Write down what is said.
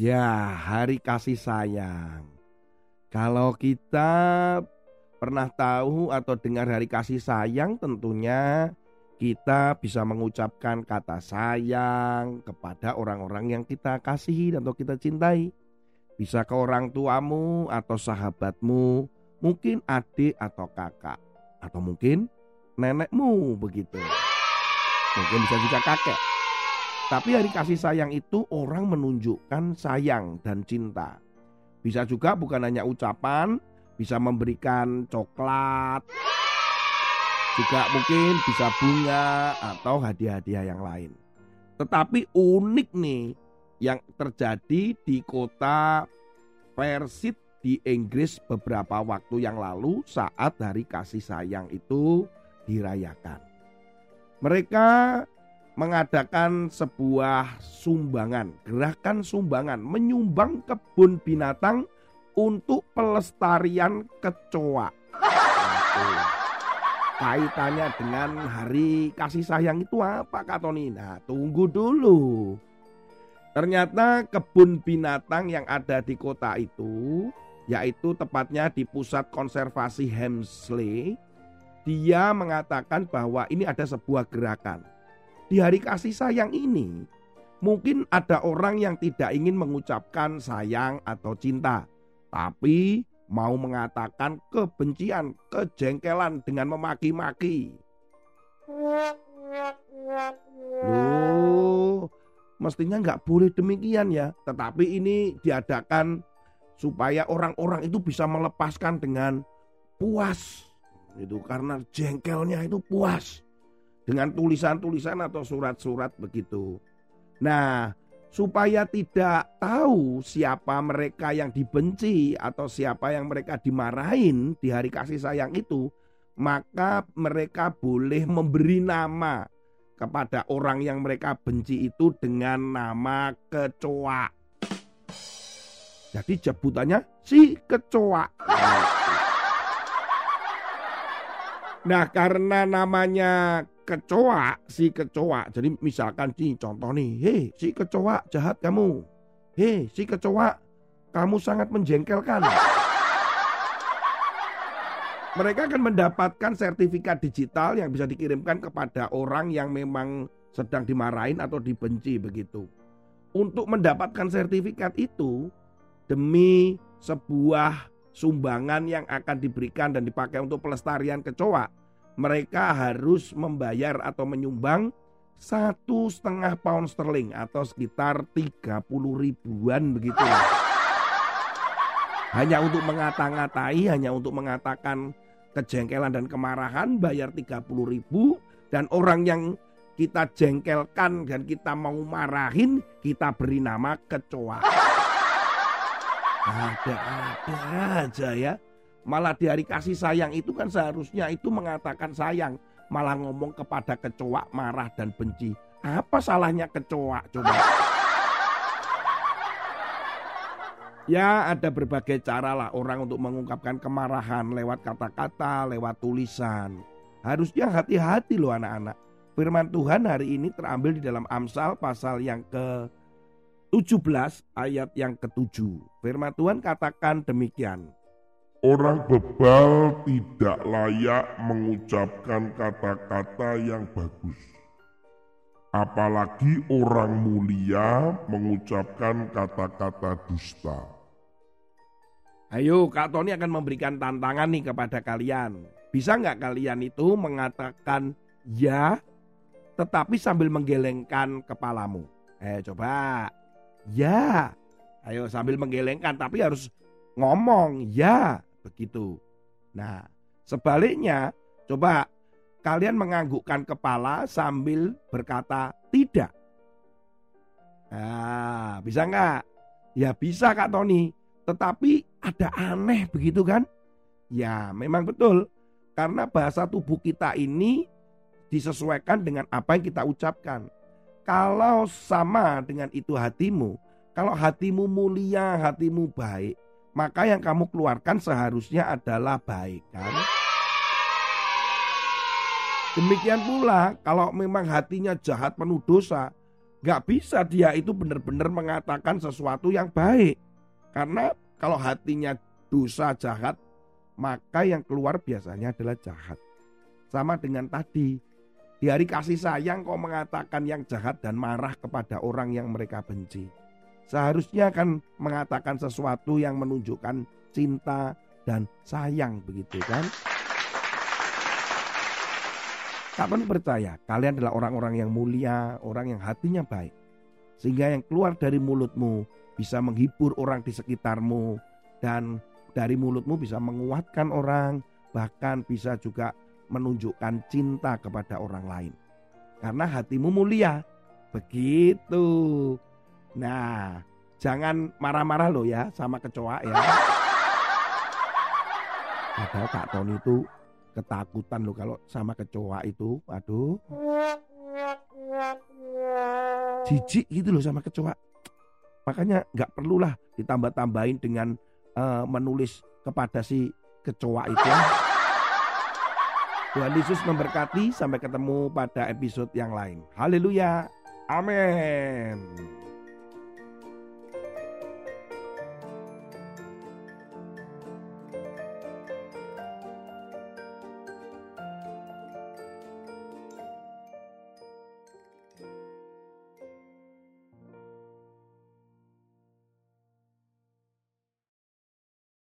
Ya, hari kasih sayang. Kalau kita pernah tahu atau dengar hari kasih sayang, tentunya kita bisa mengucapkan kata sayang kepada orang-orang yang kita kasihi atau kita cintai. Bisa ke orang tuamu atau sahabatmu, mungkin adik atau kakak, atau mungkin nenekmu begitu. Mungkin bisa juga kakek. Tapi hari kasih sayang itu orang menunjukkan sayang dan cinta. Bisa juga bukan hanya ucapan, bisa memberikan coklat, juga mungkin bisa bunga atau hadiah-hadiah yang lain. Tetapi unik nih yang terjadi di kota Persit di Inggris beberapa waktu yang lalu saat hari kasih sayang itu dirayakan. Mereka mengadakan sebuah sumbangan, gerakan sumbangan, menyumbang kebun binatang untuk pelestarian kecoa. Kaitannya dengan hari kasih sayang itu apa Kak Tony? Nah tunggu dulu. Ternyata kebun binatang yang ada di kota itu, yaitu tepatnya di pusat konservasi Hemsley, dia mengatakan bahwa ini ada sebuah gerakan di hari kasih sayang ini, mungkin ada orang yang tidak ingin mengucapkan sayang atau cinta, tapi mau mengatakan kebencian, kejengkelan dengan memaki-maki. Loh, mestinya nggak boleh demikian ya. Tetapi ini diadakan supaya orang-orang itu bisa melepaskan dengan puas. Itu karena jengkelnya itu puas dengan tulisan-tulisan atau surat-surat begitu. Nah, supaya tidak tahu siapa mereka yang dibenci atau siapa yang mereka dimarahin di hari kasih sayang itu, maka mereka boleh memberi nama kepada orang yang mereka benci itu dengan nama kecoa. Jadi jebutannya si kecoa. Nah, karena namanya kecoa, si kecoa. Jadi misalkan nih contoh nih, hei si kecoa jahat kamu. Hei si kecoa kamu sangat menjengkelkan. Mereka akan mendapatkan sertifikat digital yang bisa dikirimkan kepada orang yang memang sedang dimarahin atau dibenci begitu. Untuk mendapatkan sertifikat itu demi sebuah sumbangan yang akan diberikan dan dipakai untuk pelestarian kecoa, mereka harus membayar atau menyumbang satu setengah pound sterling atau sekitar 30 ribuan begitu. Hanya untuk mengata-ngatai, hanya untuk mengatakan kejengkelan dan kemarahan bayar 30 ribu dan orang yang kita jengkelkan dan kita mau marahin kita beri nama kecoa. Ada-ada aja ya. Malah di hari kasih sayang itu kan seharusnya itu mengatakan sayang. Malah ngomong kepada kecoa marah dan benci. Apa salahnya kecoa coba? Ya ada berbagai cara lah orang untuk mengungkapkan kemarahan lewat kata-kata, lewat tulisan. Harusnya hati-hati loh anak-anak. Firman Tuhan hari ini terambil di dalam Amsal pasal yang ke 17 ayat yang ke-7. Firman Tuhan katakan demikian. Orang bebal tidak layak mengucapkan kata-kata yang bagus. Apalagi orang mulia mengucapkan kata-kata dusta. Ayo Kak Tony akan memberikan tantangan nih kepada kalian. Bisa nggak kalian itu mengatakan ya tetapi sambil menggelengkan kepalamu? Eh coba. Ya. Ayo sambil menggelengkan tapi harus ngomong ya begitu. Nah, sebaliknya coba kalian menganggukkan kepala sambil berkata tidak. Nah, bisa nggak? Ya bisa Kak Tony. Tetapi ada aneh begitu kan? Ya memang betul. Karena bahasa tubuh kita ini disesuaikan dengan apa yang kita ucapkan. Kalau sama dengan itu hatimu, kalau hatimu mulia, hatimu baik, maka yang kamu keluarkan seharusnya adalah baik kan? Demikian pula kalau memang hatinya jahat penuh dosa, Gak bisa dia itu benar-benar mengatakan sesuatu yang baik. Karena kalau hatinya dosa jahat, maka yang keluar biasanya adalah jahat. Sama dengan tadi, di hari kasih sayang kau mengatakan yang jahat dan marah kepada orang yang mereka benci. Seharusnya kan mengatakan sesuatu yang menunjukkan cinta dan sayang begitu kan. Kapan percaya kalian adalah orang-orang yang mulia, orang yang hatinya baik. Sehingga yang keluar dari mulutmu bisa menghibur orang di sekitarmu. Dan dari mulutmu bisa menguatkan orang, bahkan bisa juga menunjukkan cinta kepada orang lain. Karena hatimu mulia. Begitu. Nah, jangan marah-marah loh ya sama kecoa ya. Padahal Kak Tony itu ketakutan loh kalau sama kecoa itu. Aduh. Jijik gitu loh sama kecoa. Makanya nggak perlulah ditambah-tambahin dengan uh, menulis kepada si kecoa itu. Tuhan Yesus memberkati. Sampai ketemu pada episode yang lain. Haleluya. Amin.